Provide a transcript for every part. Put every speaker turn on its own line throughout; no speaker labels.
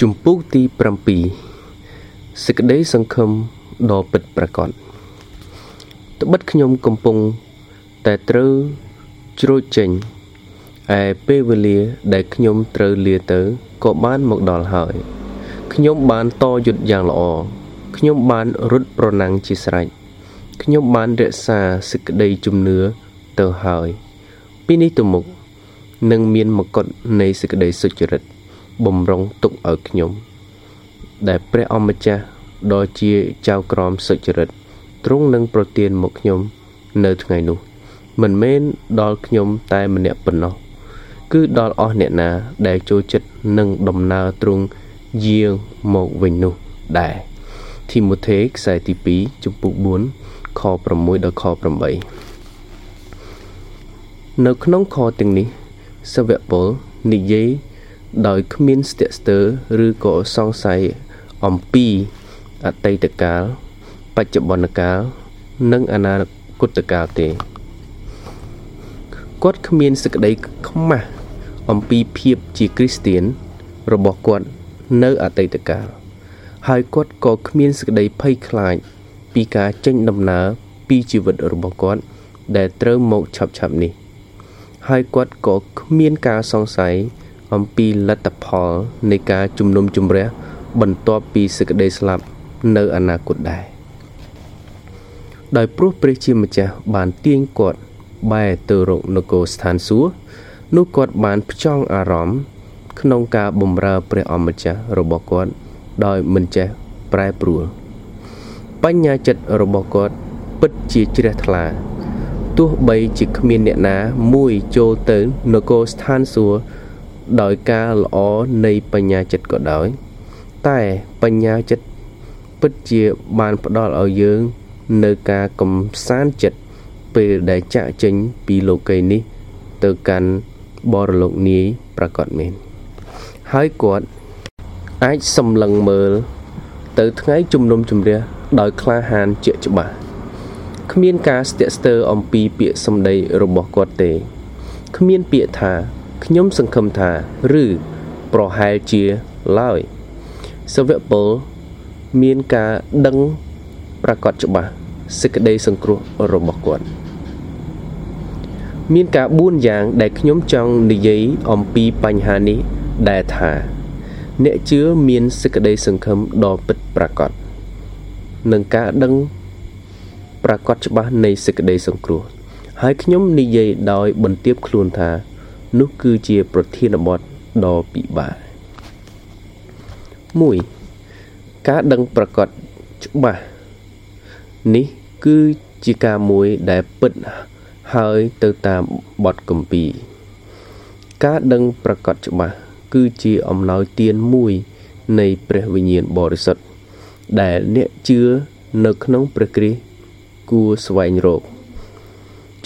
ជំពូកទី7សេចក្តីសង្ឃឹមដ៏ពិតប្រាកដត្បិតខ្ញុំកំពុងតែត្រូវជ្រួចចេញឯពេលវេលាដែលខ្ញុំត្រូវលាទៅក៏បានមកដល់ហើយខ្ញុំបានតយុទ្ធយ៉ាងល្អខ្ញុំបានរត់ប្រណាំងជាស្រេចខ្ញុំបានរក្សាសេចក្តីជំនឿទៅហើយពីនេះទៅមុខនឹងមានមកុដនៃសេចក្តីសុចរិត បំរុងទុកឲ្យខ្ញុំ ដែលព្រះអម្ចាស់ដ៏ជាចៅក្រមសុចរិតទ្រង់នឹងប្រទានមកខ្ញុំ នៅថ្ងៃនោះ មិនមែនដល់ខ្ញុំតែម្នាក់ប៉ុណ្ណោះគឺដល់អស់អ្នកណា ដែលចូលចិត្តនឹងដំណើរទ្រង់យាងមកវិញនោះដែរធីម៉ូថេខ្សែទី2ជំពូក4ខ6ដល់ខ8នៅក្នុងខទាំងនេះសាវកពលនិយាយ ដោយគ្មានស្ទាក់ស្ទើរឬក៏សង្ស័យអំពីអតីតកាល បច្ចុប្បន្នកាល និងអនាគតកាលទេគាត់គ្មានសេចក្តីខ្មាស់អំពីភាពជាគ្រីស្ទៀនរបស់គាត់នៅអតីតកាលហើយគាត់ក៏គ្មានសេចក្តីភ័យខ្លាច ពីការចេញដំណើរពីជីវិតរបស់គាត់ ដែលត្រូវមកឆាប់ឆាប់នេះ ហើយគាត់ក៏គ្មានការសង្ស័យ អំពីលទ្ធផលនៃការជំនុំជម្រះបន្ទាប់ពីសេចក្តីស្លាប់នៅអនាគតដែរដោយព្រោះព្រះជាម្ចាស់បានទាញគាត់បែរទៅរកនគរស្ថានសួគ៌នោះគាត់បានផ្ចង់អារម្មណ៍ក្នុងការបម្រើព្រះអម្ចាស់របស់គាត់ដោយមិនចេះប្រែប្រួលបញ្ញាចិត្តរបស់គាត់ពិតជាជ្រះថ្លាទោះបីជាគ្មានអ្នកណាមួយចូលទៅនគរស្ថានសួគ៌ ដោយការល្អនៃបញ្ញាចិត្តក៏ដោយ តែបញ្ញាចិត្តពិតជាបានផ្ដល់ឲ្យយើង នៅការកំសាន្តចិត្តពេលដែលចាក់ចេញពីលោកីនេះ ទៅកាន់បរលោកនាយប្រកបមែនហើយគាត់អាចសម្លឹងមើល ទៅថ្ងៃជំនុំជម្រះដោយក្លាហានជាក់ច្បាស់គ្មានការស្ទាក់ស្ទើរអំពីពាក្យសម្ដីរបស់គាត់ទេ គ្មានពាក្យថា ខ្ញុំសង្ឃឹមថាឬប្រហែលជាឡើយសវពលមានការដឹងប្រកាសច្បាស់សេចក្តីសង្គ្រោះរបស់គាត់មានការ4យ៉ាងដែលខ្ញុំចង់និយាយអំពីបញ្ហានេះដែលថា អ្នកជឿមានសេចក្តីសង្ឃឹមដ៏ពិតប្រាកដនឹងការដឹងប្រកាសច្បាស់នៃសេចក្តីសង្គ្រោះហើយខ្ញុំនិយាយដោយបន្ទាបខ្លួនថា នោះគឺជាប្រធានបទដ៏ពិបាក1ការដឹងប្រកបច្បាស់នេះគឺជាការមួយដែលពិតហើយទៅតាមបទគម្ពីរការដឹងប្រកបច្បាស់គឺជាអំណោយទានមួយនៃព្រះវិញ្ញាណបរិសុទ្ធដែលអ្នកជឿនៅក្នុងព្រះគ្រីស្ទគួរស្វែងរក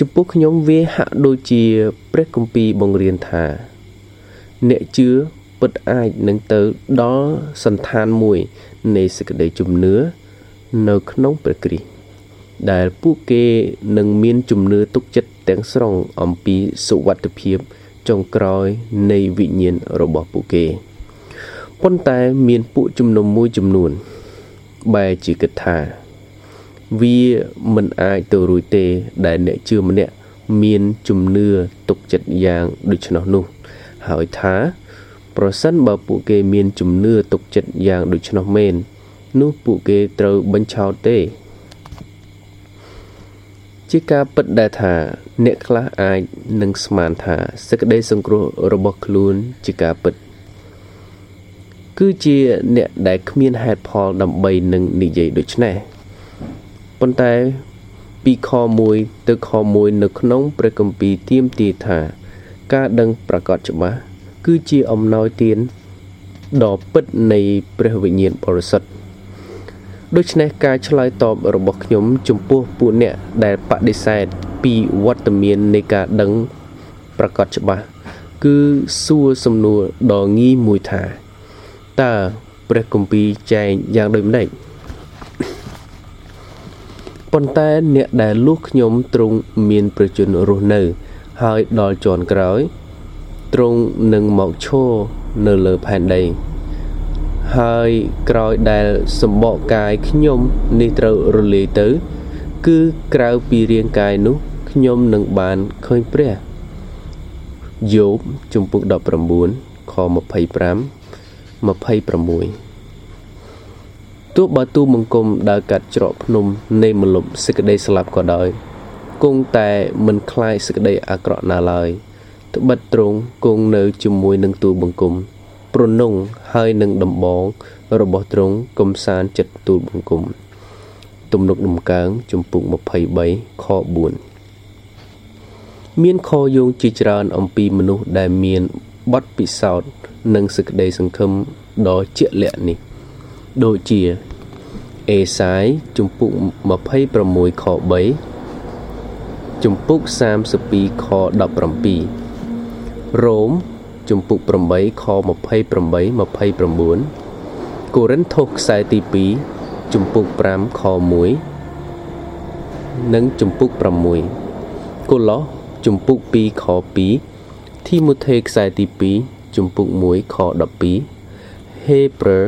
ចំពោះខ្ញុំវាហាក់ដូចជាព្រះគម្ពីរបង្រៀនថា អ្នកជឿពិតអាចនឹងទៅដល់សន្តានមួយនៃសេចក្តីជំនឿនៅក្នុងព្រះគ្រីស្ទដែលពួកគេនឹងមានជំនឿទុកចិត្តទាំងស្រុងអំពីសុវត្ថិភាពចុងក្រោយនៃវិញ្ញាណរបស់ពួកគេប៉ុន្តែមានពួកជំនុំមួយចំនួនបែរជាគិតថា វាមិនអាចទៅរួចទេ ដែលអ្នកជឿម្នាក់មានជំនឿទុកចិត្តយ៉ាងដូច្នោះនោះ ហើយថា ប្រសិនបើពួកគេមានជំនឿទុកចិត្តយ៉ាងដូច្នោះមែននោះពួកគេត្រូវបញ្ឆោតទេ ជាការពិតដែលថា អ្នកខ្លះអាចនឹងស្មានថាសេចក្តីសង្គ្រោះរបស់ខ្លួនជាការពិត គឺជាអ្នកដែលគ្មានហេតុផលដើម្បីនឹងនិយាយដូច្នេះ ប៉ុន្តែពីខ1ទៅខ1នៅក្នុងព្រះគម្ពីរទាមទារថា ការដឹងប្រកបច្បាស់គឺជាអំណោយទានដ៏ពិតនៃព្រះវិញ្ញាណបរិសុទ្ធដូច្នេះការឆ្លើយតបរបស់ខ្ញុំ ចំពោះពួកអ្នកដែលបដិសេធពីវត្តមាននៃការដឹងប្រកបច្បាស់គឺសួរសំណួរដ៏ងាយមួយថាតើព្រះគម្ពីរចែងយ៉ាងដូចម្តេច ប៉ុន្តែអ្នកដែលលួសខ្ញុំទ្រង់មានប្រជញ្ញរស់នៅ ហើយដល់ជាន់ក្រោយទ្រង់នឹងមកឈរនៅលើផែនដីហើយក្រោយដែលសម្បកកាយខ្ញុំនេះត្រូវរលាយទៅ គឺក្រៅពីរាងកាយនោះខ្ញុំនឹងបានឃើញព្រះយោបជំពូក19ខ25 26 ទោះបើទូបង្គំដើរកាត់ច្រកភ្នំនៃមលុបសេចក្តីស្លាប់ក៏ដោយគង់តែមិនคลายសេចក្តីអាក្រក់ណាឡើយត្បិតត្រង់គង់នៅជាមួយនឹងទូបង្គំប្រនងហើយនឹងដំបងរបស់ទ្រង់កំសានចិត្តទូលបង្គំទំនុកដំកើងជំពូក23ខ4មានខយោងជាច្រើនអំពីមនុស្សដែលមានបទពិសោធន៍និងសេចក្តីសង្ឃឹមដ៏ជាក់លាក់នេះ ដូចជាអេសាយជំពូក26ខ3ជំពូក32ខ17រ៉ូមជំពូក8ខ28 29កូរិនថូសខ្សែទី2ជំពូក5ខ1និងជំពូក6កូឡូសជំពូក2ខ2ធីម៉ូថេខ្សែទី2ជំពូក1ខ12ហេព្រើរ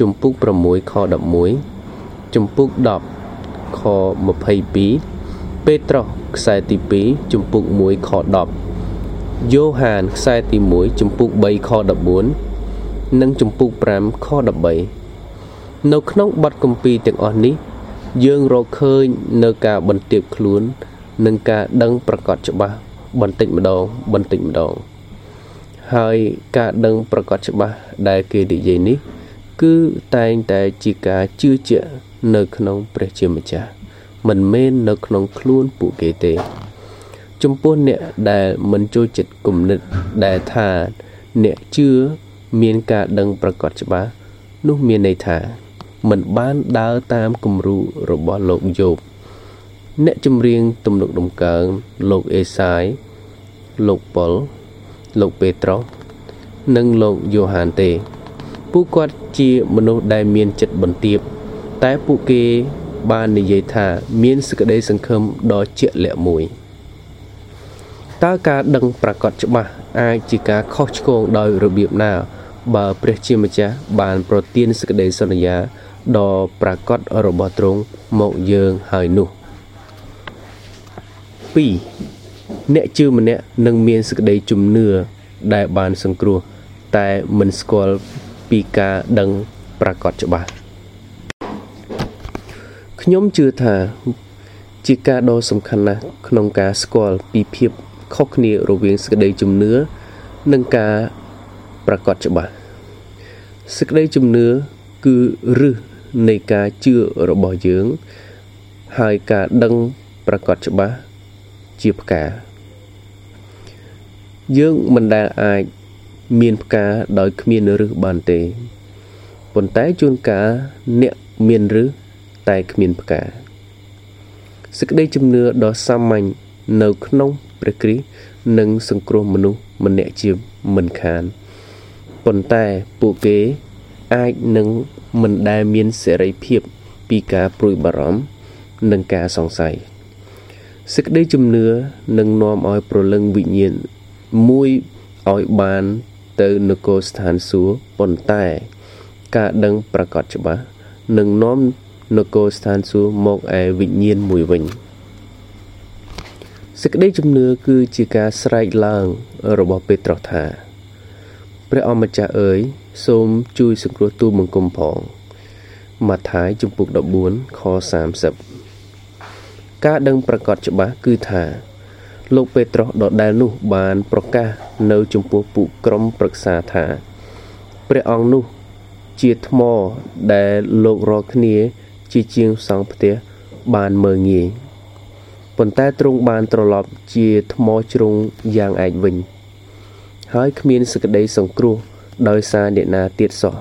ជំពូក6ខ11ជំពូក10ខ22ពេត្រុសខ្សែទី2ជំពូក1ខ10យ៉ូហានខ្សែទី1ជំពូក3ខ14និងជំពូក5ខ13នៅក្នុងបទគម្ពីរទាំងអស់នេះ យើងរកឃើញនៅការបន្ទាបខ្លួននិងការដឹងប្រកបច្បាស់បន្តិចម្ដងបន្តិចម្ដងហើយការដឹងប្រកបច្បាស់ដែលគេនិយាយនេះ គឺតែងតែជាការជឿជាក់នៅក្នុងព្រះជាម្ចាស់មិនមែននៅក្នុងខ្លួនពួកគេទេ ចំពោះអ្នកដែលមិនចូលចិត្តគំនិតដែលថាអ្នកជឿមានការដឹងប្រកបច្បាស់នោះមានន័យថាមិនបានដើរតាមគំរូរបស់លោកយោបអ្នកចម្រៀងទំនុកដំកើងលោកអេសាយលោកប៉ុលលោកពេត្រុសនិងលោកយ៉ូហានទេ ពួកគាត់ជាមនុស្សដែលមានចិត្តបន្ទាបតែពួកគេបាននិយាយថាមានសេចក្តីសង្ឃឹមដ៏ជាក់លាក់មួយតើការដឹងប្រកាសច្បាស់អាចជាការខុសឆ្គងដោយរបៀបណា បើព្រះជាម្ចាស់បានប្រទានសេចក្តីសន្យាដ៏ប្រកបរបស់ទ្រង់មកយើងហើយនោះ2អ្នកជឿម្នាក់នឹងមានសេចក្តីជំនឿដែលបានសង្គ្រោះតែមិនស្គាល់ ពីការដឹងប្រកបច្បាស់ខ្ញុំជឿថាជាការដ៏សំខាន់ណាស់ក្នុងការស្គាល់ពីភាពខុសគ្នារវាងសេចក្តីជំនឿនិងការប្រកបច្បាស់សេចក្តីជំនឿគឺរឹសនៃការជឿរបស់យើង ហើយការដឹងប្រកបច្បាស់ជាផ្កាយើងមិនដែលអាច មានផ្កាដោយគ្មានឫសបានទេប៉ុន្តែជួនកាលអ្នកមានឫសតែគ្មានផ្កាសេចក្តីជំនឿដ៏សាមញ្ញនៅក្នុងព្រះគ្រីស្ទនឹងសង្គ្រោះមនុស្សម្នាក់ជាមិនខានប៉ុន្តែពួកគេអាចនឹងមិនដែលមានសេរីភាពពីការព្រួយបារម្ភនិងការសង្ស័យសេចក្តីជំនឿនឹងនាំឲ្យប្រលឹងវិញ្ញាណមួយឲ្យបាន ទៅនគរស្ថានសួគ៌ប៉ុន្តែ ការដឹងប្រកបច្បាស់នឹងនាំនគរស្ថានសួគ៌មកឯវិញ្ញាណមួយវិញសេចក្តីជំនឿគឺជាការស្រែកឡើងរបស់ពេត្រុសថាព្រះអម្ចាស់អើយសូមជួយសង្គ្រោះទូលបង្គំផងម៉ាថាយជំពូក14ខ30ការដឹងប្រកាសច្បាស់គឺថា លោកពេត្រុសដដែលនោះបានប្រកាសនៅចំពោះពួកក្រុមប្រឹក្សាថាព្រះអង្គនោះជាថ្មដែលលោករកគ្នា ជាជាងសង់ផ្ទះបានមើងងាយប៉ុន្តែទ្រង់បានត្រឡប់ជាថ្មជ្រុងយ៉ាងឯកវិញ ហើយគ្មានសក្តីសង្គ្រោះដោយសារអ្នកណាទៀតសោះ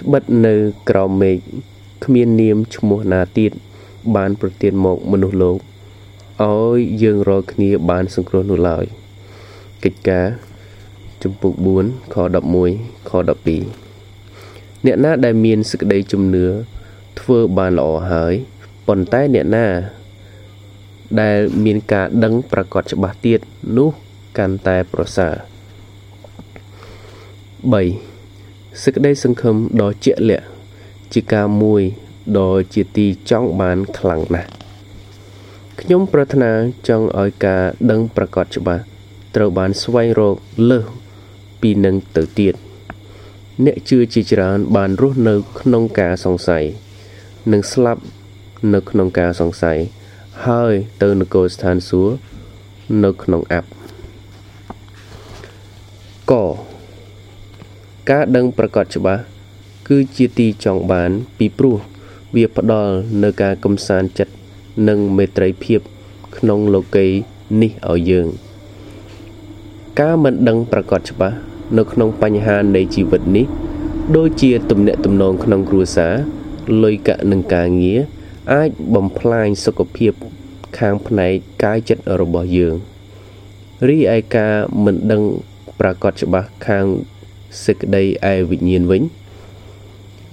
ត្បិតនៅក្រោមមេឃគ្មាននាមឈ្មោះណាទៀតបានប្រទានមកមនុស្សលោក ឲ្យយើងរាល់គ្នាបានសង្គ្រោះនោះឡើយកិច្ចការជំពូក4ខ11ខ12អ្នកណាដែលមានសេចក្តីជំនឿធ្វើបានល្អហើយប៉ុន្តែអ្នកណា ដែលមានការដឹងប្រកបច្បាស់ទៀតនោះកាន់តែប្រសើរ3សេចក្តីសង្ឃឹមដ៏ជាក់លាក់ជាការមួយដ៏ជាទីចង់បានខ្លាំងណាស់ ខ្ញុំប្រាថ្នាចង់ឲ្យការដឹងប្រកាសច្បាស់ត្រូវបានស្វែងរកលើសពីនឹងទៅទៀតអ្នកជឿជាច្រើនបានរស់នៅក្នុងការសង្ស័យនិងស្លាប់នៅក្នុងការសង្ស័យហើយទៅនគរស្ថានសួគ៌នៅក្នុងអាប់កការដឹងប្រកាសច្បាស់គឺជាទីចង់បានពីព្រោះវាផ្ដល់នៅការកំសាន្តចិត្ត និងមេត្រីភាពក្នុងលោកីនេះឲ្យយើង ការមិនដឹងប្រកាសច្បាស់នៅក្នុងបញ្ហានៃជីវិតនេះ ដូចជាទំនាក់ទំនងក្នុងគ្រួសារលុយកាក់និងការងារអាចបំផ្លាញសុខភាពខាងផ្នែកកាយចិត្តរបស់យើងរីឯការមិនដឹងប្រកាសច្បាស់ខាងសេចក្តីឯវិញ្ញាណវិញ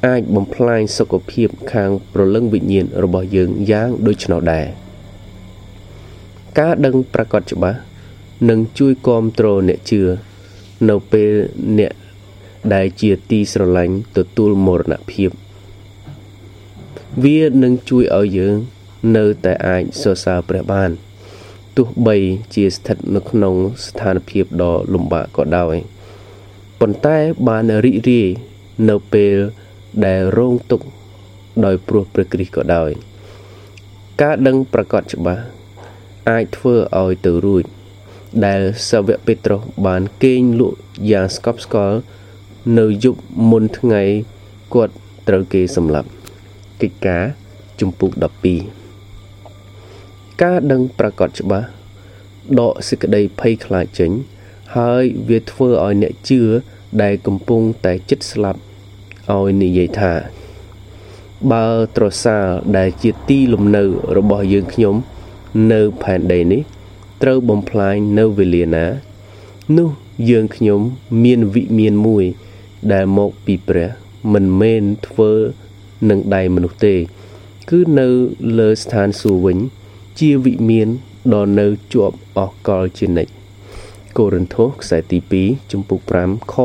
អាចបំផ្លាញសុខភាពខាងប្រលឹងវិញ្ញាណរបស់យើងយ៉ាងដូចនោះដែរការដឹងប្រកាសច្បាស់នឹងជួយគ្រប់គ្រងអ្នកជឿនៅពេលអ្នកដែលជាទីស្រឡាញ់ទទួលមរណភាព វានឹងជួយឲ្យយើងនៅតែអាចសរសើរព្រះបានទោះបីជាស្ថិតនៅក្នុងស្ថានភាពដ៏លំបាកក៏ដោយប៉ុន្តែបានរីករាយនៅពេល ដែលរងទុក្ខដោយព្រោះព្រះគ្រីស្ទក៏ដោយ ការដឹងប្រកាសច្បាស់អាចធ្វើឲ្យទៅរួចដែលសាវកពេត្រុសបានគេងលក់យ៉ាងស្កប់ស្កល់នៅយប់មុនថ្ងៃគាត់ត្រូវគេសម្លាប់កិច្ចការជំពូក12ការដឹងប្រកាសច្បាស់ដកសេចក្តីភ័យខ្លាចចេញ ហើយវាធ្វើឲ្យអ្នកជឿដែលកំពុងតែចិត្តស្លាប់ ឲ្យនិយាយថា បើត្រសាលដែលជាទីលំនៅរបស់យើងខ្ញុំ នៅផែនដីនេះ ត្រូវបំផ្លាញនៅវេលាណា នោះយើងខ្ញុំមានវិមានមួយ ដែលមកពីព្រះ មិនមែនធ្វើនឹងដៃមនុស្សទេ គឺនៅលើស្ថានសួគ៌វិញ ជាវិមានដ៏នៅជាប់អស់កលជានិច្ចកូរិនថូសខ្សែទី2ចំពុក5ខ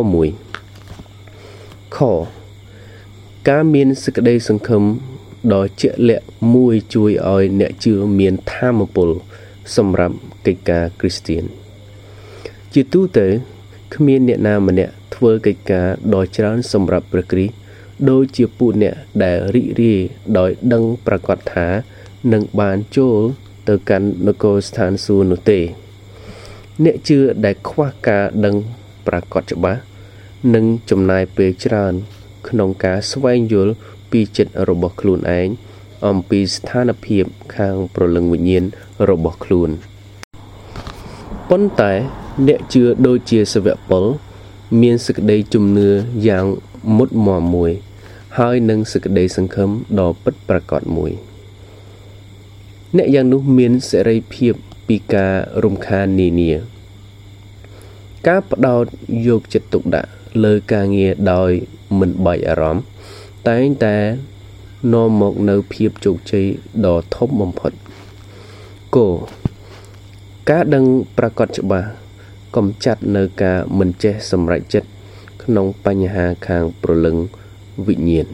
1ខ ការមានសេចក្តីសង្ឃឹមដ៏ជាក់លាក់មួយជួយឲ្យអ្នកជឿមានធម៌ពល សម្រាប់កិច្ចការគ្រីស្ទៀនជាទូទៅគ្មានអ្នកណាម្នាក់ធ្វើកិច្ចការដ៏ច្រើនសម្រាប់ព្រះគ្រីស្ទដូចជាពួកអ្នកដែលរីករាយដោយដឹងប្រកាសថានឹងបានចូល ទៅកាន់នគរស្ថានសួគ៌នោះទេ អ្នកជឿដែលខ្វះការដឹងប្រកាសច្បាស់នឹងចំណាយពេលច្រើន ក្នុងការស្វែងយល់ពីចិត្តរបស់ខ្លួនឯងអំពីស្ថានភាពខាងប្រលឹងវិញ្ញាណរបស់ខ្លួនប៉ុន្តែអ្នកជឿដូចជាសវៈពល មានសេចក្តីជំនឿយ៉ាងមុតមមមួយ ហើយនឹងសេចក្តីសង្ឃឹមដ៏ពិតប្រាកដមួយ អ្នកយ៉ាងនោះមានសេរីភាពពីការរំខាននានា ការផ្ដោតយកចិត្តទុកដាក់លើការងារដោយ មិនបែកអារម្មណ៍តែងតែនាំមកនៅភាពជោគជ័យដ៏ធំបំផុតគោការដឹងប្រកាសច្បាស់កំចាត់នៅការមិនចេះសម្រេចចិត្តក្នុងបញ្ហាខាងប្រលឹងវិញ្ញាណ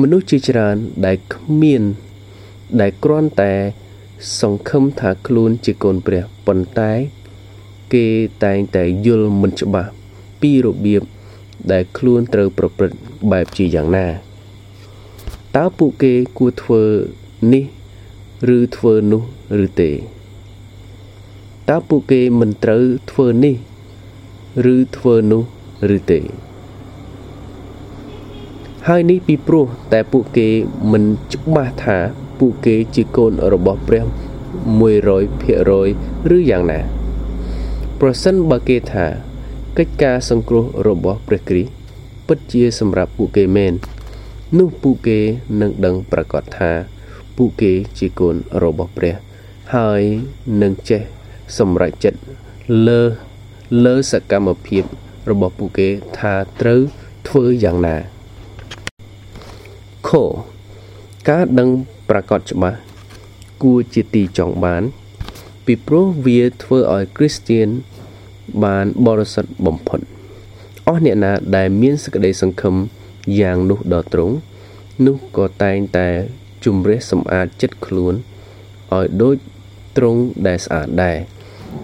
មនុស្សជាច្រើនដែលគ្មាន ដែលគ្រាន់តែ សង្ឃឹមថាខ្លួនជាកូនព្រះប៉ុន្តែ គេតែងតែយល់មិនច្បាស់ពីរបៀប ដែលខ្លួនត្រូវប្រព្រឹត្តបែបជាយ៉ាងណាតើពួកគេគួរធ្វើនេះឬធ្វើនោះឬទេតើពួកគេមិនត្រូវធ្វើនេះឬធ្វើនោះឬទេហើយនេះពីព្រោះតែពួកគេមិនច្បាស់ថាពួកគេជាកូនរបស់ព្រះ100%ឬយ៉ាងណា ប្រសិនបើគេថា កិច្ចការសង្គ្រោះរបស់ព្រះគ្រីស្ទពិតជាសម្រាប់ពួកគេមែននោះពួកគេនឹងដឹងប្រកាសថាពួកគេជាកូនរបស់ព្រះ ហើយនឹងចេះសម្រេចចិត្តលើលើសកម្មភាពរបស់ពួកគេថាត្រូវធ្វើយ៉ាងណាខការដឹងប្រកាសច្បាស់គួរជាទីចង់បាន ពីព្រោះវាធ្វើឲ្យគ្រីស្ទៀន បានបរិសុទ្ធបំផុតអស់អ្នកណាដែលមានសេចក្តីសង្ឃឹមយ៉ាងនោះដល់ត្រង់នោះក៏តែងតែជំរះសម្អាតចិត្តខ្លួនឲ្យដូចទ្រង់ដែលស្អាតដែរ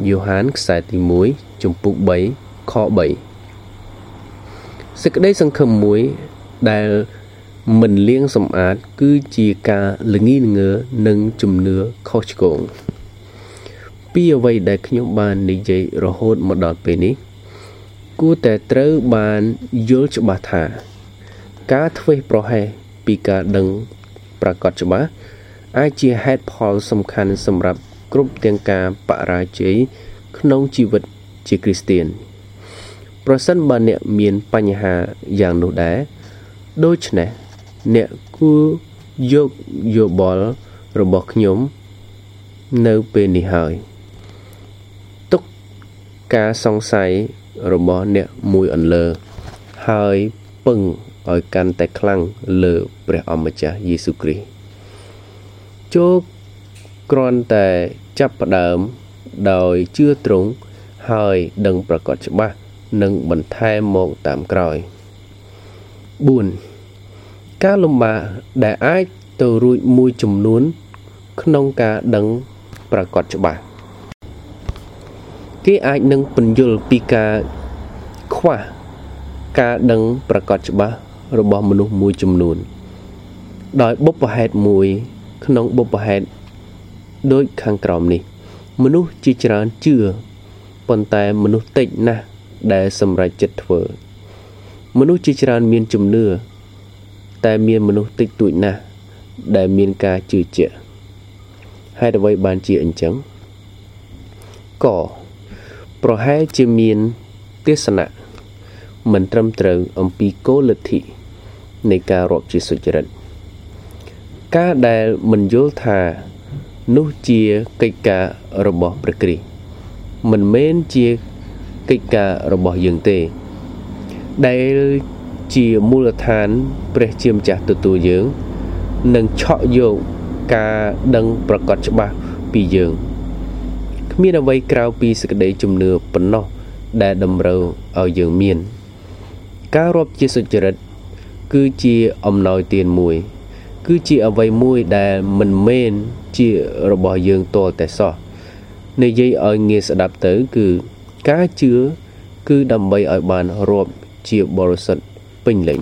យ៉ូហានខ្សែទី1ជំពូក3ខ3សេចក្តីសង្ឃឹមមួយដែលមិនលៀងសម្អាត គឺជាការល្ងីល្ងើនិងជំនឿខុសឆ្គង ពីអ្វីដែលខ្ញុំបាននិយាយរហូតមកដល់ពេលនេះ គួរតែត្រូវបានយល់ច្បាស់ថា ការធ្វេសប្រហែសពីការដឹងប្រកបច្បាស់អាចជាហេតុផលសំខាន់សម្រាប់គ្រប់ទាំងការបរាជ័យក្នុងជីវិតជាគ្រីស្ទៀនប្រសិនបើអ្នកមានបញ្ហាយ៉ាងនោះដែរដូច្នេះអ្នកគួរយកយោបល់របស់ខ្ញុំ នៅពេលនេះហើយទុក ការសង្ស័យរបស់អ្នកមួយអន្លើ ហើយពឹងឲ្យកាន់តែខ្លាំងលើព្រះអម្ចាស់យេស៊ូវគ្រីស្ទចូលគ្រាន់តែចាប់ផ្ដើមដោយជឿត្រង់ហើយដឹងប្រកបច្បាស់និងបន្ថែមមកតាមក្រោយ4ការលំបាកដែលអាចទៅរួចមួយចំនួន ក្នុងការដឹងប្រកបច្បាស់ គេអាចនឹងពន្យល់ពីការខ្វះការដឹងប្រកបច្បាស់របស់មនុស្សមួយចំនួន ដោយបុព្វហេតុមួយ ក្នុងបុព្វហេតុដូចខាងក្រោមនេះ មនុស្សជាច្រើនជឿប៉ុន្តែមនុស្សតិចណាស់ដែលសម្រេចចិត្តធ្វើ មនុស្សជាច្រើនមានជំនឿតែមានមនុស្សតិចតួចណាស់ដែលមានការជឿជាក់ហេតុអ្វីបានជាអញ្ចឹងក ប្រហែលជាមានទេសនៈមិនត្រឹមត្រូវអំពីគោលលទ្ធិនៃការរាប់ជាសុចរិតការដែលមិនយល់ថានោះជាកិច្ចការរបស់ព្រះគ្រីស្ទមិនមែនជាកិច្ចការរបស់យើងទេ ដែលជាមូលដ្ឋានព្រះជាម្ចាស់ទទួលយើងនិងឆក់យកការដឹងប្រកបច្បាស់ពីយើងគ្មានអ្វីក្រៅពីសេចក្តីជំនឿប៉ុណ្ណោះដែលតម្រូវឲ្យយើងមាន ការរាប់ជាសុចរិត គឺជាអំណោយទានមួយ គឺជាអ្វីមួយដែលមិនមែនជារបស់យើងទាល់តែសោះនិយាយឲ្យងាយស្ដាប់ទៅគឺការជឿគឺដើម្បីឲ្យបានរាប់ជាបរិសុទ្ធពេញលេញ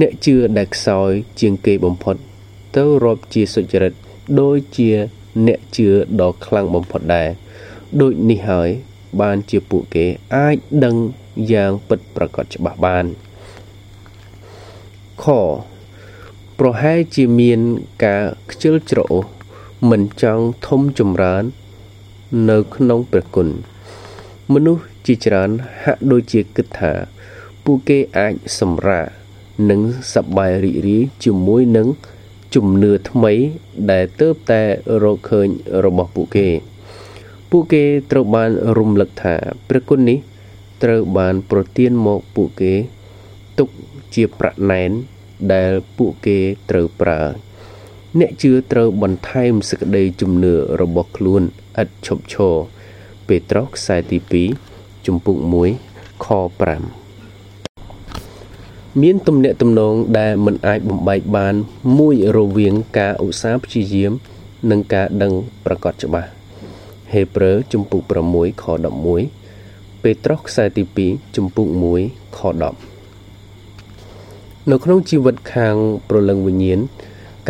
អ្នកជឿដែលខ្សោយជាងគេបំផុត ទៅរាប់ជាសុចរិតដូចជា អ្នកជឿដ៏ខ្លាំងបំផុតដែរដូចនេះហើយ បានជាពួកគេអាចដឹងយ៉ាងពិតប្រាកដច្បាស់បានខប្រហែលជាមានការខ្ជិលច្រអូសមិនចង់ធំចម្រើន នៅក្នុងព្រះគុណមនុស្សជាច្រើនហាក់ដូចជាគិតថា ពួកគេអាចសម្រាកនិងសប្បាយរីករាយជាមួយនឹង ជំនឿថ្មី ដែលទៅតែរកឃើញរបស់ពួកគេ ពួកគេត្រូវបានរំលឹកថាព្រះគុណនេះត្រូវបានប្រទានមកពួកគេ ទុកជាប្រាក់ណែនដែលពួកគេត្រូវប្រើអ្នកជឿត្រូវបន្ថែមសេចក្តីជំនឿរបស់ខ្លួនឥតឈប់ឈរពេត្រុសខ្សែទី2ជំពូក1ខ5 មានទំនាក់ទំនងដែលមិនអាចបំបែកបាន មួយរវាងការឧស្សាហ៍ព្យាយាម និងការដឹងប្រកបច្បាស់ហេព្រើរជំពូក6ខ11ពេត្រុសខ្សែទី2ជំពូក1ខ10នៅក្នុងជីវិតខាងប្រលឹងវិញ្ញាណ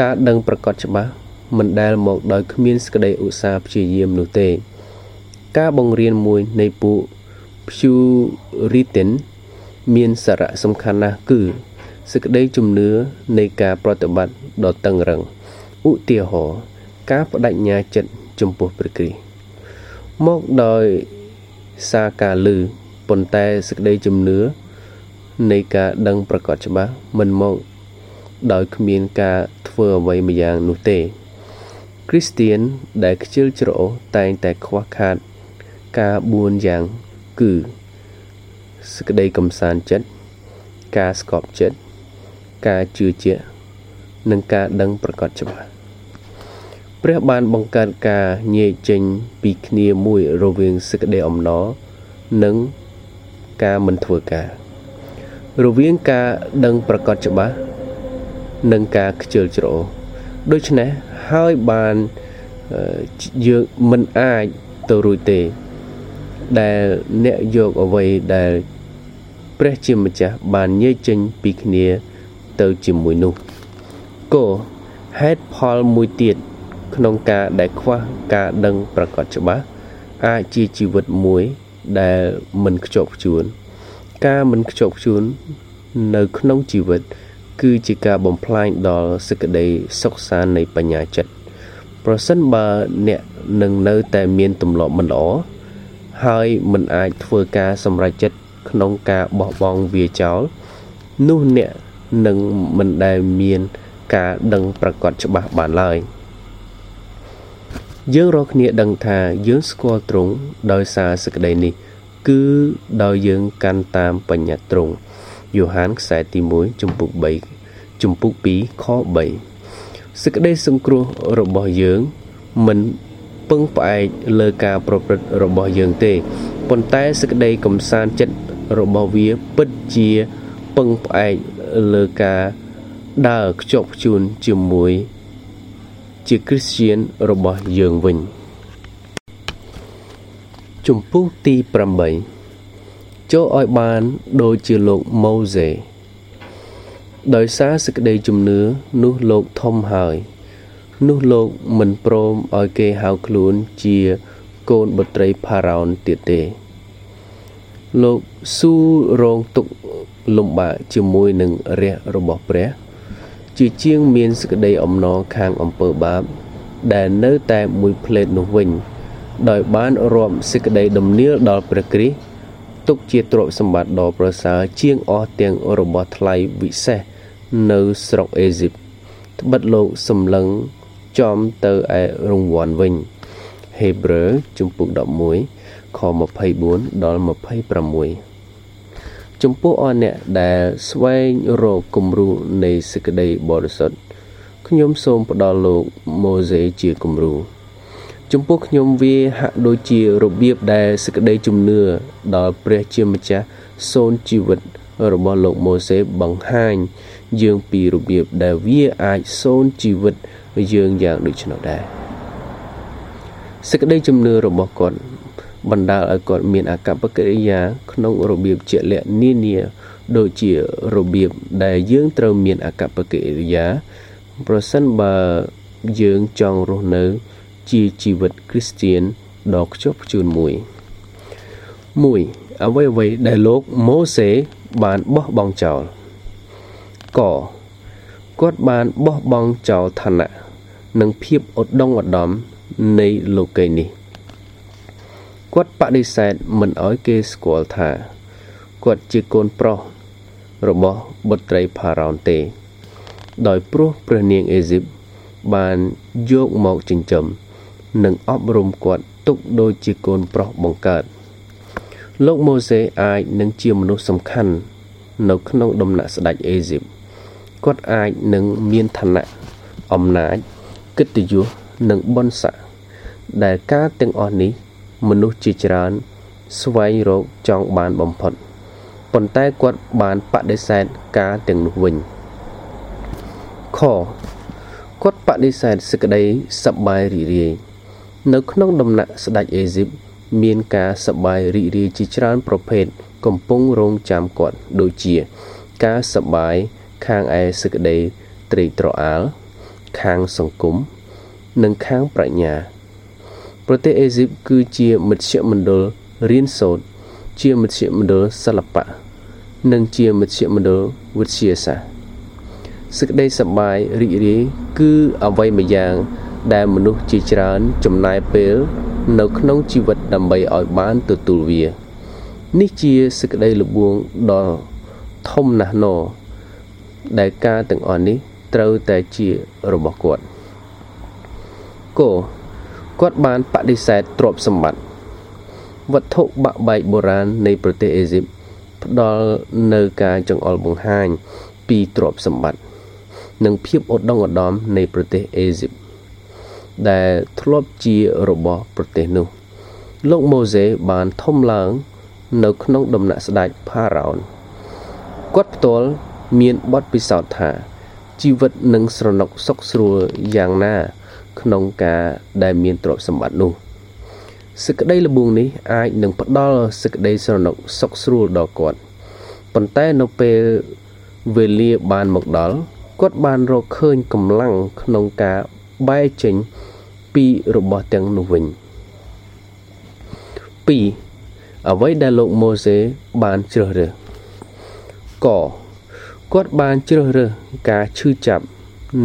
ការដឹងប្រកបច្បាស់មិនដែលមកដោយគ្មានសក្តីឧស្សាហ៍ព្យាយាមនោះទេ ការបង្រៀនមួយនៃពួក Puritan មានសារៈសំខាន់ណាស់គឺសេចក្តីជំនឿនៃការប្រតិបត្តិដ៏តឹងរឹងឧទាហរណ៍ការបដិញ្ញាចិត្តចំពោះព្រះគ្រីស្ទមកដោយសារការលឺប៉ុន្តែសេចក្តីជំនឿនៃការដឹងប្រកបច្បាស់មិនមកដោយគ្មានការធ្វើអ្វីម្យ៉ាងនោះទេគ្រីស្ទៀនដែលខ្ជិលច្រអូសតែងតែខ្វះខាតការបួនយ៉ាងគឺ សេចក្តីកំសាន្តចិត្តការស្កប់ចិត្តការជឿជាក់និងការដឹងប្រកបច្បាស់ព្រះបានបង្កើតការញែកចេញពីគ្នាមួយរវាងសេចក្តីអំណរនិងការមិនធ្វើការ រវាងការដឹងប្រកាសច្បាស់និងការខ្ជិលច្រអូសដូច្នេះហើយបានយើងមិនអាចទៅរួចទេ ដែលអ្នកយកអ្វីដែលព្រះជាម្ចាស់បានញែកចេញពីគ្នាទៅជាមួយនោះគោហេតុផលមួយទៀតក្នុងការដែលខ្វះការដឹងប្រកបច្បាស់អាចជាជីវិតមួយដែលមិនខ្ជាប់ខ្ជួន ការមិនខ្ជាប់ខ្ជួននៅក្នុងជីវិត គឺជាការបំផ្លាញដល់សេចក្តីសុខសាន្តនៃបញ្ញាចិត្តប្រសិនបើអ្នកនឹងនៅតែមានទម្លាប់មិនល្អ ហើយមិនអាចធ្វើការសម្រេចចិត្តក្នុងការបោះបង់វាចោលនោះអ្នកនឹងមិនដែលមានការដឹងប្រកបច្បាស់បានឡើយយើងរាល់គ្នាដឹងថាយើងស្គាល់ទ្រង់ដោយសារសេចក្តីនេះ គឺដោយយើងកាន់តាមបញ្ញត្តិទ្រង់យូហានខ្សែទី1ចំពុក3ចំពុក2ខ3សេចក្តីសង្គ្រោះរបស់យើងមិន ពឹងផ្អែកលើការប្រព្រឹត្តរបស់យើងទេប៉ុន្តែសេចក្តីកំសាន្តចិត្តរបស់វាពិតជាពឹងផ្អែកលើការដើរខ្ជាប់ខ្ជួនជាមួយ ជាគ្រីស្ទៀនរបស់យើងវិញជំពូកទី8ចូលឲ្យបានដូចជាលោកម៉ូសេដោយសារសេចក្តីជំនឿនោះលោកធំហើយ នោះលោកមិនព្រមឲ្យគេហៅខ្លួនជាកូនបុត្រីផារ៉ោនទៀតទេ លោកស៊ូរងទុកលំបាកជាមួយនឹងរះរបស់ព្រះ ជាជាងមានសក្តីអំណរខាងអំពើបាប ដែលនៅតែមួយផ្លេតនោះវិញ ដោយបានរាប់សេចក្តីដំណៀលដល់ព្រះគ្រីស្ទទុកជាទ្រព្យសម្បត្តិដ៏ប្រសើរជាងអស់ទាំងរបស់ថ្លៃវិសេសនៅស្រុកអេស៊ីបត្បិតលោកសម្លឹង ចំទៅឯរង្វាន់វិញហេព្រើរជំពូក11ខ24ដល់26ចំពោះអស់អ្នកដែលស្វែងរកគំរូនៃសេចក្តីបរិសុទ្ធខ្ញុំសូមផ្ដល់លោកម៉ូសេជាគំរូចំពោះខ្ញុំវាហាក់ដូចជារបៀបដែលសេចក្តីជំនឿដល់ព្រះជាម្ចាស់សូនជីវិតរបស់លោកម៉ូសេបង្ហាញយើងពីរបៀបដែលវាអាចសូនជីវិត យើងយ៉ាងដូចនោះដែរសេចក្តីជំនឿរបស់គាត់បណ្ដាលឲ្យគាត់មានអាកប្បកិរិយាក្នុងរបៀបជាក់លាក់នានាដូចជារបៀបដែលយើងត្រូវមានអាកប្បកិរិយា ប្រសិនបើយើងចង់រស់នៅ ជាជីវិតគ្រីស្ទៀនដ៏ខ្ជាប់ខ្ជួនមួយ1អ្វីអ្វីដែលលោកម៉ូសេបានបោះបង់ចោលក គាត់បានបោះបង់ចោលឋានៈនិងភាពឧត្តមឧត្តមនៃលោកីនេះគាត់បដិសេធមិនអោយគេស្គាល់ថាគាត់ជាកូនប្រុសរបស់បុត្រីផារ៉ោនទេ ដោយព្រោះព្រះនាងអេស៊ីបបានយកមកចិញ្ចឹមនិងអប់រំគាត់ទុកដូចជាកូនប្រុសបង្កើតលោកម៉ូសេអាចនឹងជាមនុស្សសំខាន់នៅក្នុងដំណាក់ស្ដេចអេស៊ីប គាត់អាចនឹងមានឋានៈអំណាចកិត្តិយសនិងបុណ្យស័ក្តិដែលការទាំងអស់នេះ មនុស្សជាច្រើន ស្វែងរកចង់បានបំផុតប៉ុន្តែគាត់បានបដិសេធការទាំងនោះវិញខគាត់បដិសេធសេចក្តីសប្បាយរីករាយនៅក្នុងដំណាក់ស្ដេចអេស៊ីបមានការសប្បាយរីករាយជាច្រើនប្រភេទកំពុងរងចាំគាត់ដូចជា ការសប្បាយ ខាងឯសេចក្តីត្រេកត្រអាល ខាងសង្គមនិងខាងប្រាជ្ញា ប្រទេសអេស៊ីបគឺជាមជ្ឈមណ្ឌលរៀនសូត្រជាមជ្ឈមណ្ឌលសិល្បៈនិងជាមជ្ឈមណ្ឌលវិទ្យាសាស្ត្រសេចក្តីសប្បាយរីករាយគឺអ្វីម្យ៉ាង ដែលមនុស្សជាច្រើនចំណាយពេល នៅក្នុងជីវិតដើម្បីឲ្យបានទទួលវា នេះជាសេចក្តីល្បួងដ៏ធំណាស់ណ ដែលការទាំងអស់នេះត្រូវតែជារបស់គាត់គោគាត់បានបដិសេធទ្រព្យសម្បត្តិវត្ថុបាក់បែកបុរាណនៃប្រទេសអេស៊ីបផ្ដល់នៅការចង្អុលបង្ហាញពីទ្រព្យសម្បត្តិនិងភាពឧត្តមឧត្តមនៃប្រទេសអេស៊ីបដែលធ្លាប់ជារបស់ប្រទេសនោះ លោកម៉ូសេបានធំឡើង នៅក្នុងដំណាក់ស្ដេចផារ៉ោនគាត់ផ្ទាល់ មានបទពិសោធន៍ថាជីវិតនឹងស្រណុកសុខស្រួលយ៉ាងណា ក្នុងការដែលមានទ្រព្យសម្បត្តិនោះសេចក្តីល្បួងនេះអាចនឹងផ្ដល់សេចក្តីស្រណុកសុខស្រួលដល់គាត់ប៉ុន្តែនៅពេលវេលាបានមកដល់គាត់បានរកឃើញកម្លាំងក្នុងការបែកចេញពីរបស់ទាំងនោះវិញ2អ្វីដែលលោកម៉ូសេបានជ្រើសរើសក គាត់បានជ្រើសរើសការឈឺចាប់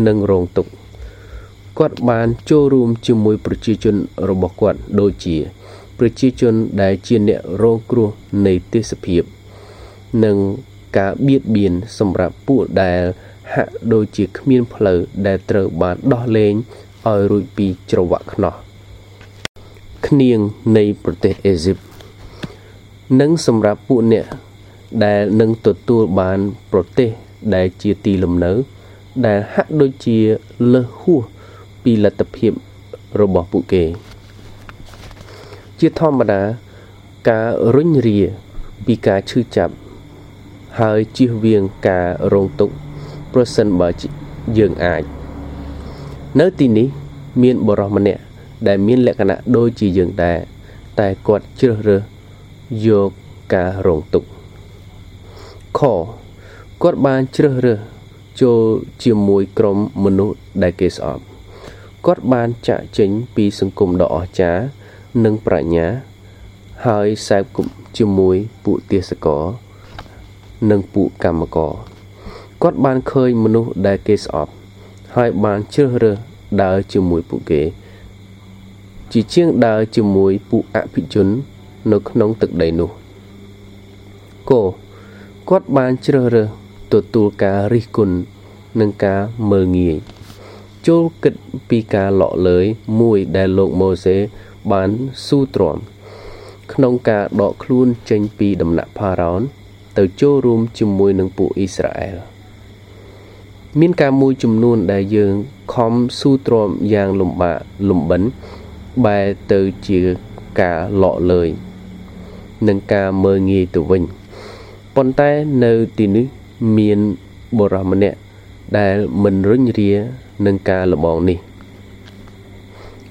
និងរងទុក្ខគាត់បានចូលរួមជាមួយប្រជាជនរបស់គាត់ដូចជា ប្រជាជនដែលជាអ្នករងគ្រោះនៃទេសភាព និងការបៀតបៀនសម្រាប់ពួកដែលហាក់ដូចជាគ្មានផ្លូវដែលត្រូវបានដោះលែងឲ្យរួចពីច្រវាក់ខ្នោះគ្នៀងនៃប្រទេសអេស៊ីបនិងសម្រាប់ពួកអ្នក ដែលនឹងទទួលបានប្រទេសដែលជាទីលំនៅ ដែលហាក់ដូចជាលើសហួសពីលទ្ធភាពរបស់ពួកគេ ជាធម្មតាការរុញរាពីការឈឺចាប់ ហើយជៀសវាងការរងទុក្ខប្រសិនបើយើងអាច នៅទីនេះមានបរិសម្នាក់ដែលមានលក្ខណៈដូចជាយើងដែរតែគាត់ជ្រើសរើសយកការរងទុក្ខ ខគាត់បានជ្រើសរើសចូលជាមួយក្រុមមនុស្សដែលគេស្អប់គាត់បានចាក់ចេញពីសង្គមដ៏អស្ចារ្យនិងប្រាជ្ញា ហើយសែបគប់ជាមួយពួកទេសករនិងពួកកម្មករគាត់បានឃើញមនុស្សដែលគេស្អប់ ហើយបានជ្រើសរើសដើរជាមួយពួកគេ ជាជាងដើរជាមួយពួកអភិជន នៅក្នុងទឹកដីនោះគោ គាត់បានជ្រើសរើសទទួលការរិះគន់និងការមើលងាយចូលគិតពីការលក់លើយមួយដែលលោកម៉ូសេបានស៊ូទ្រាំក្នុងការដកខ្លួនចេញពីដំណាក់ផារ៉ោនទៅចូលរួមជាមួយនឹងពួកអ៊ីស្រាអែលមានការមួយចំនួនដែលយើងខំស៊ូទ្រាំយ៉ាងលំបាកលំបិនបែរទៅជាការលក់លើយនិងការមើងងាយទៅវិញ ប៉ុន្តែនៅទីនេះមានបុរសម្នាក់ដែលមិនរុញរានឹងការលបងនេះ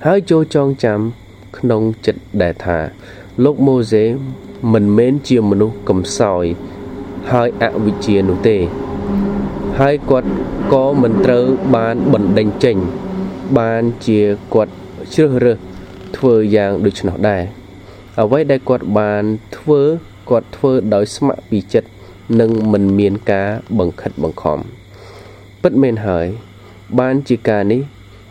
ហើយចូលចងចាំក្នុងចិត្តដែលថាលោកម៉ូសេមិនមែនជាមនុស្សកំសោយហើយអវិជ្ជានោះទេ ហើយគាត់ក៏មិនត្រូវបានបណ្ដេញចេញ បានជាគាត់ជ្រើសរើសធ្វើយ៉ាងដូច្នោះដែរអ្វីដែលគាត់បានធ្វើ គាត់ធ្វើដោយស្ម័គ្រពីចិត្តនិងមិនមានការបង្ខិតបង្ខំពិតមែនហើយ បានជាការនេះ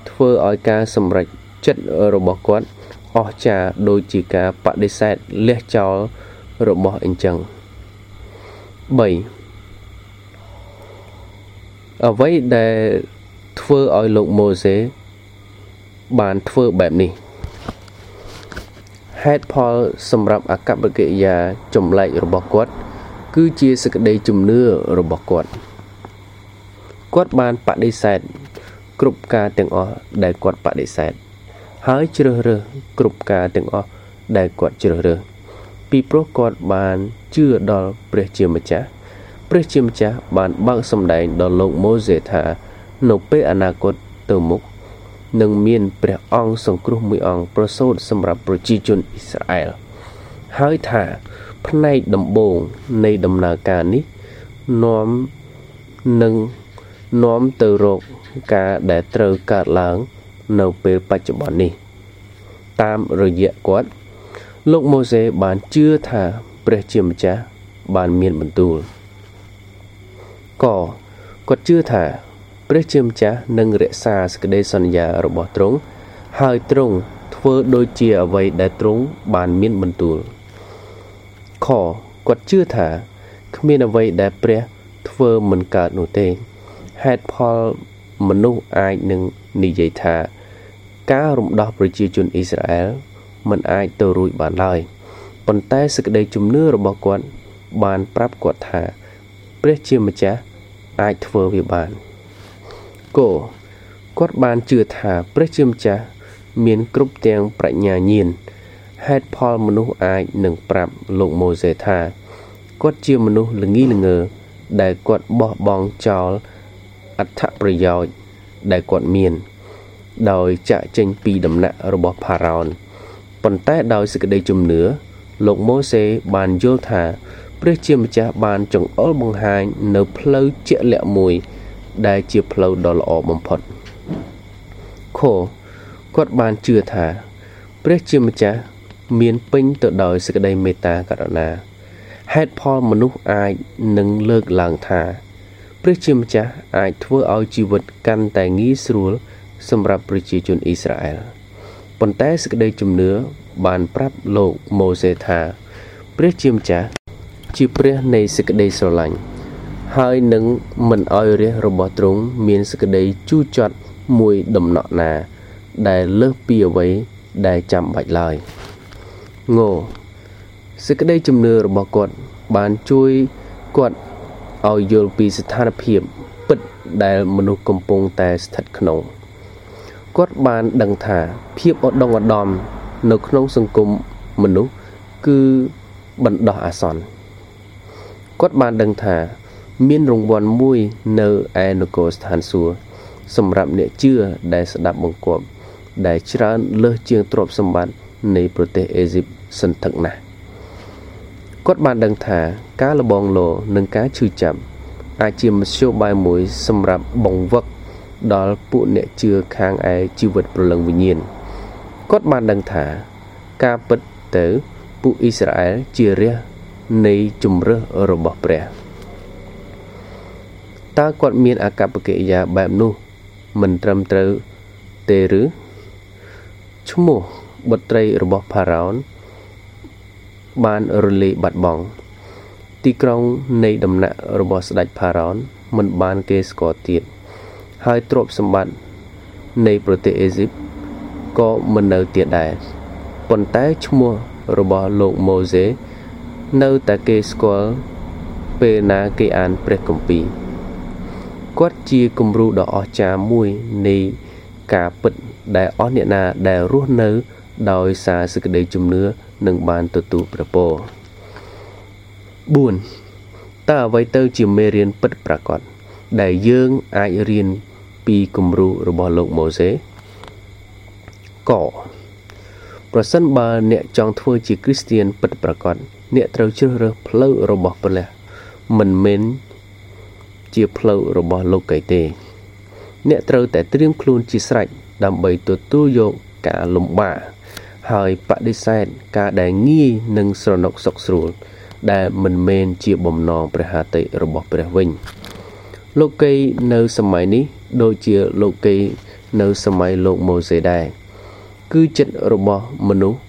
ធ្វើឲ្យការសម្រេចចិត្តរបស់គាត់អស្ចារ្យដូចជាការបដិសេធលះចោលរបស់អញ្ចឹង3អ្វីដែលធ្វើឲ្យលោកម៉ូសេបានធ្វើបែបនេះ ហេតុផលសម្រាប់អកប្បកិរិយាចម្លែករបស់គាត់ គឺជាសេចក្តីជំនឿរបស់គាត់គាត់បានបដិសេធគ្រប់ការទាំងអស់ដែលគាត់បដិសេធហើយជ្រើសរើសគ្រប់ការទាំងអស់ដែលគាត់ជ្រើសរើសពីព្រោះគាត់បានជឿដល់ព្រះជាម្ចាស់ព្រះជាម្ចាស់បានបើកសម្ដែងដល់លោកម៉ូសេថា នៅពេលអនាគតទៅមុខ នឹងមានព្រះអង្គសង្គ្រោះមួយអង្គប្រសូតសម្រាប់ប្រជាជនអ៊ីស្រាអែលហើយថាផ្នែកដំបូងនៃដំណើរការនេះនាំនឹងនាំទៅរកការដែលត្រូវកើតឡើងនៅពេលបច្ចុប្បន្ននេះ តាមរយៈគាត់លោកម៉ូសេបានជឿថាព្រះជាម្ចាស់បានមានបន្ទូលកគាត់ជឿថា ព្រះជាម្ចាស់នឹងរក្សាសេចក្តីសន្យារបស់ទ្រង់ហើយទ្រង់ធ្វើដូចជាអ្វីដែលទ្រង់បានមានបន្ទូលខគាត់ជឿថាគ្មានអ្វីដែលព្រះធ្វើមិនកើតនោះទេហេតុផលមនុស្សអាចនឹងនិយាយថា ការរំដោះប្រជាជនអ៊ីស្រាអែលមិនអាចទៅរួចបានឡើយប៉ុន្តែសេចក្តីជំនឿរបស់គាត់បានប្រាប់គាត់ថា ព្រះជាម្ចាស់អាចធ្វើវាបាន គោគាត់បានជឿថាព្រះជាម្ចាស់មានគ្រប់ទាំងប្រាជ្ញាញាណហេតុផលមនុស្សអាចនឹងប្រាប់លោកម៉ូសេថាគាត់ជាមនុស្សល្ងីល្ងើដែលគាត់បោះបង់ចោលអត្ថប្រយោជន៍ដែលគាត់មាន ដោយចាក់ចេញពីដំណាក់របស់ផារ៉ោនប៉ុន្តែដោយសេចក្តីជំនឿលោកម៉ូសេបានយល់ថា ព្រះជាម្ចាស់បានចង្អុលបង្ហាញនៅផ្លូវជាក់លាក់មួយ ដែលជាផ្លូវដ៏ល្អបំផុតខគាត់បានជឿថា ព្រះជាម្ចាស់មានពេញទៅដោយសេចក្តីមេត្តាករុណាហេតុផលមនុស្សអាចនឹងលើកឡើងថា ព្រះជាម្ចាស់អាចធ្វើឲ្យជីវិតកាន់តែងាយស្រួល សម្រាប់ប្រជាជនអ៊ីស្រាអែលប៉ុន្តែសេចក្តីជំនឿបានប្រាប់លោកម៉ូសេថា ព្រះជាម្ចាស់ជាព្រះនៃសេចក្តីស្រឡាញ់ ហើយនឹងមិនឲ្យរាជរបស់ទ្រង់មានសេចក្តីជូរចត់មួយដំណក់ណា ដែលលើសពីអ្វីដែលចាំបាច់ឡើយងសេចក្តីជំនឿរបស់គាត់បានជួយគាត់ឲ្យយល់ពីស្ថានភាពពិតដែលមនុស្សកំពុងតែស្ថិតក្នុងគាត់បានដឹងថាភាពឧត្តមឧត្តមនៅក្នុងសង្គមមនុស្សគឺបណ្ដោះអាសន្នគាត់បានដឹងថា មានរង្វាន់មួយនៅឯនគរស្ថានសួគ៌សម្រាប់អ្នកជឿដែលស្ដាប់បង្គាប់ដែលច្រើនលើសជាងទ្រព្យសម្បត្តិនៃប្រទេសអេស៊ីបសន្ធឹកណាស់គាត់បានដឹងថាការលបងលោនិងការឈឺចាប់អាចជាមធ្យោបាយមួយសម្រាប់បង្វឹកដល់ពួកអ្នកជឿខាងឯជីវិតប្រលឹងវិញ្ញាណគាត់បានដឹងថាការពិតទៅពួកអ៊ីស្រាអែលជារាជនៃជំរើសរបស់ព្រះ តើគាត់មានអាកប្បកិរិយាបែបនោះ មិនត្រឹមត្រូវទេឬឈ្មោះបុត្រីរបស់ផារ៉ោនបានរលាយបាត់បង់ទីក្រុងនៃដំណាក់របស់ស្ដេចផារ៉ោនមិនបានគេស្គាល់ទៀតហើយទ្រព្យសម្បត្តិនៃប្រទេសអេស៊ីបក៏មិននៅទៀតដែរប៉ុន្តែឈ្មោះរបស់លោកម៉ូសេនៅតែគេស្គាល់ពេលណាគេអានព្រះគម្ពីរ គាត់ជាគំរូដ៏អស្ចារ្យមួយនៃការពិតដែលអស់អ្នកណាដែលរស់នៅដោយសារសេចក្តីជំនឿនឹងបានទទួលព្រះពរ4តើអ្វីទៅជាមេរៀនពិតប្រាកដដែលយើងអាចរៀនពីគំរូរបស់លោកម៉ូសេកប្រសិនបើអ្នកចង់ធ្វើជាគ្រីស្ទៀនពិតប្រាកដអ្នកត្រូវជ្រើសរើសផ្លូវរបស់ព្រះមិនមែន ជាផ្លូវរបស់លោកីទេ អ្នកត្រូវតែត្រៀមខ្លួនជាស្រេចដើម្បីទទួលយកការលំបាកហើយបដិសេធការដែលងាយនឹងស្រណុកសុខស្រួល ដែលមិនមែនជាបំណងព្រះハតិរបស់ព្រះវិញលោកីនៅសម័យនេះដូចជាលោកីនៅសម័យលោកម៉ូសេដែរគឺចិត្តរបស់មនុស្ស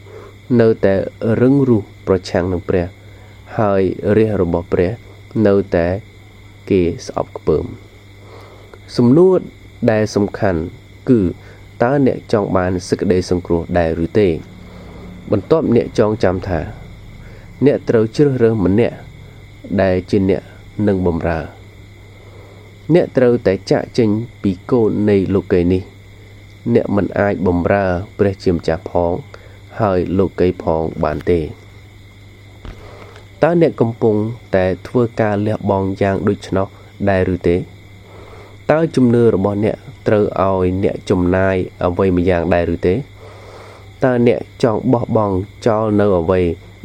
នៅតែរឹងរូសប្រឆាំងនឹងព្រះ ហើយរាជរបស់ព្រះ នៅតែ គេស្អប់ខ្ពើមសំណួរដែលសំខាន់គឺតើអ្នកចង់បានសេចក្តីសង្គ្រោះដែរឬទេ បន្ទាប់អ្នកចងចាំថា អ្នកត្រូវជ្រើសរើសម្នាក់ដែលជាអ្នកនឹងបំរើ អ្នកត្រូវតែចាក់ចេញពីកូននៃលោកីនេះ អ្នកមិនអាចបំរើព្រះជាម្ចាស់ផង ហើយលោកីផងបានទេ តើអ្នកកំពុងតែធ្វើការលះបង់យ៉ាងដូច្នោះដែរឬទេតើជំនឿរបស់អ្នកត្រូវឲ្យអ្នកចំណាយអ្វីម្យ៉ាងដែរឬទេតើអ្នកចង់បោះបង់ចោលនៅអ្វី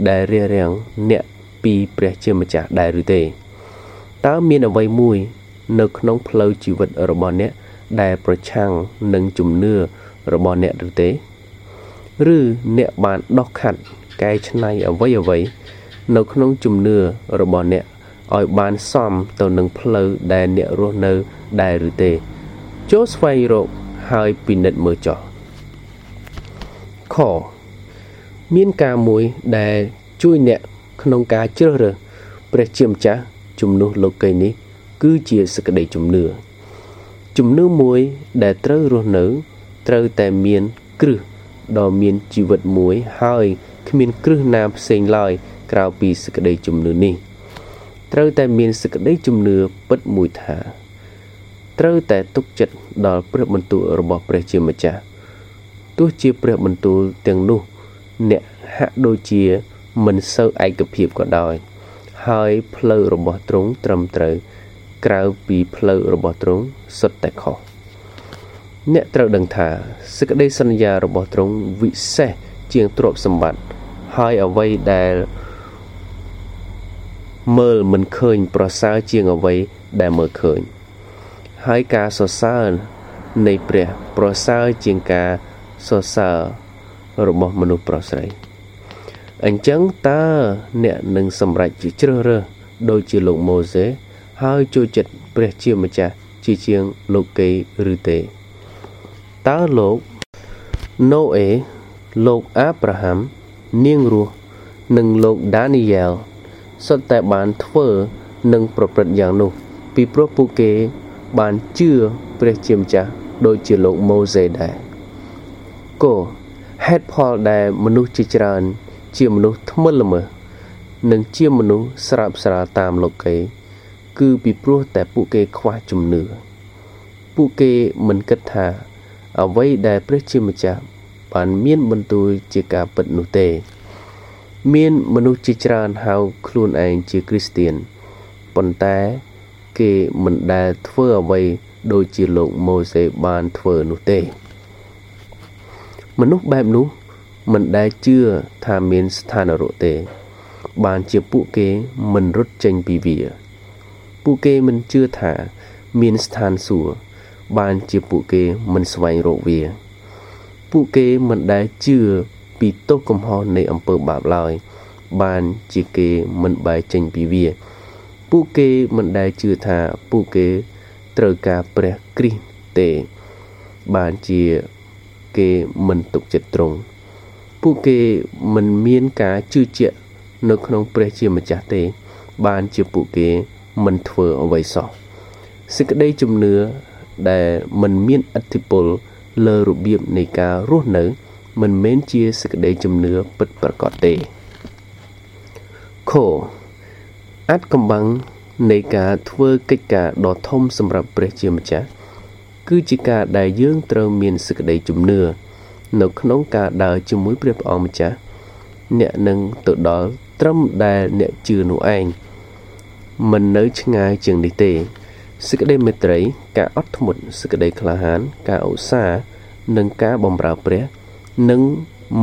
ដែលរារាំងអ្នកពីព្រះជាម្ចាស់ដែរឬទេតើមានអ្វីមួយ នៅក្នុងផ្លូវជីវិតរបស់អ្នកដែលប្រឆាំងនឹងជំនឿរបស់អ្នកឬទេ ឬអ្នកបានដោះខាត់កែច្នៃអ្វីអ្វី នៅក្នុងជំនឿរបស់អ្នកឲ្យបានសមទៅនឹងផ្លូវដែលអ្នករស់នៅដែរឬទេចូលស្វែងរកហើយពិនិត្យមើលចោះខមានការមួយដែលជួយអ្នកក្នុងការជ្រើសរើសព្រះជាម្ចាស់ជំនួសលោកីនេះ គឺជាសក្តីជំនឿជំនឿមួយដែលត្រូវរស់នៅ ត្រូវតែមានគ្រឹះដ៏មានជីវិតមួយហើយគ្មានគ្រឹះណាផ្សេងឡើយ ក្រៅពីសេចក្តីជំនឿនេះត្រូវតែមានសេចក្តីជំនឿពិតមួយថាត្រូវតែទុកចិត្តដល់ព្រះបន្ទូលរបស់ព្រះជាម្ចាស់ទោះជាព្រះបន្ទូលទាំងនោះអ្នកហាក់ដូចជាមិនសូវឯកភាពក៏ដោយ ហើយផ្លូវរបស់ទ្រង់ត្រឹមត្រូវក្រៅពីផ្លូវរបស់ទ្រង់សុទ្ធតែខុសអ្នកត្រូវដឹងថាសេចក្តីសន្យារបស់ទ្រង់វិសេសជាងទ្រព្យសម្បត្តិហើយអ្វីដែល មើលមិនឃើញប្រសើរជាងអ្វីដែលមើលឃើញ ហើយការសរសើរនៃព្រះប្រសើរជាងការសរសើររបស់មនុស្សប្រុសស្រីអញ្ចឹងតើអ្នកនឹងសម្រេចជាជ្រើសរើសដូចជាលោកម៉ូសេហើយចូលចិត្តព្រះជាម្ចាស់ជាជាងលោកកេឬទេតើលោកណូអេលោកអាប់រ៉ាហាំនាងរស់និងលោកដានីយ៉ែល សុទ្ធតែបានធ្វើនិងប្រព្រឹត្តយ៉ាងនោះពីព្រោះពួកគេបានជឿព្រះជាម្ចាស់ដូចជាលោកម៉ូសេដែរគោហេតុផលដែលមនុស្សជាច្រើន ជាមនុស្សថ្មិលល្មើសនិងជាមនុស្សស្រើបស្រាលតាមលោកីគឺពីព្រោះតែពួកគេខ្វះជំនឿពួកគេមិនគិតថា អ្វីដែលព្រះជាម្ចាស់បានមានបន្ទូលជាការពិតនោះទេ មានមនុស្សជាច្រើនហៅខ្លួនឯងជាគ្រីស្ទៀនប៉ុន្តែគេមិនដែលធ្វើអ្វីដូចជាលោកម៉ូសេបានធ្វើនោះទេ មនុស្សបែបនោះមិនដែលជឿថាមានស្ថានរកទេ បានជាពួកគេមិនរត់ចេញពីវា ពួកគេមិនជឿថាមានស្ថានសួគ៌បានជាពួកគេមិនស្វែងរកវា ពួកគេមិនដែលជឿ ពីទោសកំហុសនៃអំពើបាបឡើយ បានជាគេមិនបែកចេញពីវា ពួកគេមិនដែលជឿថាពួកគេត្រូវការព្រះគ្រីស្ទទេ បានជាគេមិនទុកចិត្តត្រង់ពួកគេមិនមានការជឿជាក់នៅក្នុងព្រះជាម្ចាស់ទេ បានជាពួកគេមិនធ្វើអ្វីសោះសេចក្តីជំនឿដែលមិនមានអធិពលលើរបៀបនៃការរស់នៅ មិនមែនជាសេចក្តីជំនឿពិតប្រាកដទេខអាចកំបាំងនៃការធ្វើកិច្ចការដ៏ធំសម្រាប់ព្រះជាម្ចាស់គឺជាការដែលយើងត្រូវមានសេចក្តីជំនឿនៅក្នុងការដើរជាមួយព្រះព្រះអង្គម្ចាស់អ្នកនឹងទៅដល់ត្រឹមដែលអ្នកជឿនោះឯងមិននៅឆ្ងាយជាងនេះទេសេចក្តីមេត្រី ការអត់ធ្មត់សេចក្តីក្លាហាន ការឧស្សាហ៍និងការបម្រើព្រះ នឹង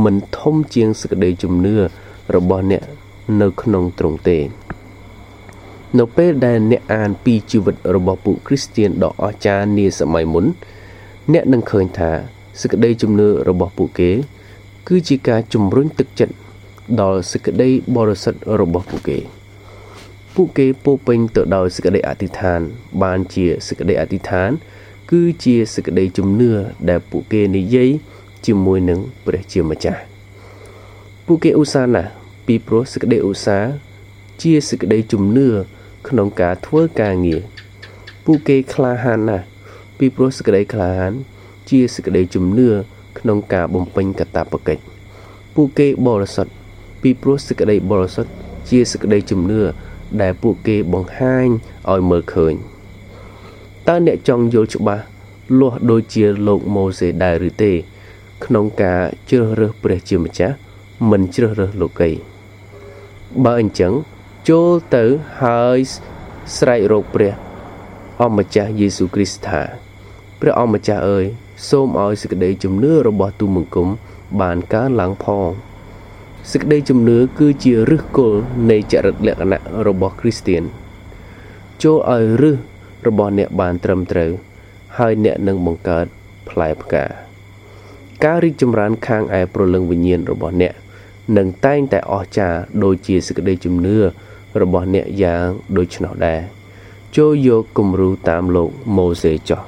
មិនធំជាងសេចក្តីជំនឿរបស់អ្នកនៅក្នុងទ្រង់ទេនៅពេលដែលអ្នកអានពីជីវិតរបស់ពួកគ្រីស្ទៀនដ៏អស្ចារ្យនាសម័យមុន អ្នកនឹងឃើញថាសេចក្តីជំនឿរបស់ពួកគេ គឺជាការជំរុញទឹកចិត្តដល់សេចក្តីបរិសុទ្ធរបស់ពួកគេ ពួកគេពោពេញទៅដោយសេចក្តីអធិដ្ឋាន បានជាសេចក្តីអធិដ្ឋាន គឺជាសេចក្តីជំនឿដែលពួកគេនិយាយ ជាមួយនឹងព្រះជាម្ចាស់ពួកគេឧស្សាហ៍ណាស់ពីព្រោះសេចក្តីឧស្សាហ៍ជាសេចក្តីជំនឿក្នុងការធ្វើការងារពួកគេក្លាហានណាស់ពីព្រោះសេចក្តីក្លាហាន ជាសេចក្តីជំនឿក្នុងការបំពេញកាតព្វកិច្ចពួកគេបរិសុទ្ធពីព្រោះសេចក្តីបរិសុទ្ធជាសេចក្តីជំនឿដែលពួកគេបង្ហាញឲ្យមើលឃើញតើអ្នកចង់យល់ច្បាស់លាស់ដូចជាលោកម៉ូសេដែរឬទេ ក្នុងការជ្រើសរើសព្រះជាម្ចាស់មិនជ្រើសរើសលោកីបើអញ្ចឹងចូលទៅហើយស្រែករកព្រះអម្ចាស់យេស៊ូវគ្រីស្ទថាព្រះអម្ចាស់អើយសូមឲ្យសេចក្តីជំនឿរបស់ទូលបង្គំបានកើនឡើងផងសេចក្តីជំនឿគឺជាឫសគល់នៃចរិតលក្ខណៈរបស់គ្រីស្ទៀនចូលឲ្យឫសរបស់អ្នកបានត្រឹមត្រូវហើយអ្នកនឹងបង្កើតផ្លែផ្កា ការរីកចម្រើនខាងឯប្រលឹងវិញ្ញាណរបស់អ្នកនឹងតែងតែអស្ចារ្យដូចជាសេចក្តីជំនឿរបស់អ្នកយ៉ាងដូច្នោះដែរចូលយកគំរូតាមលោកម៉ូសេចោះ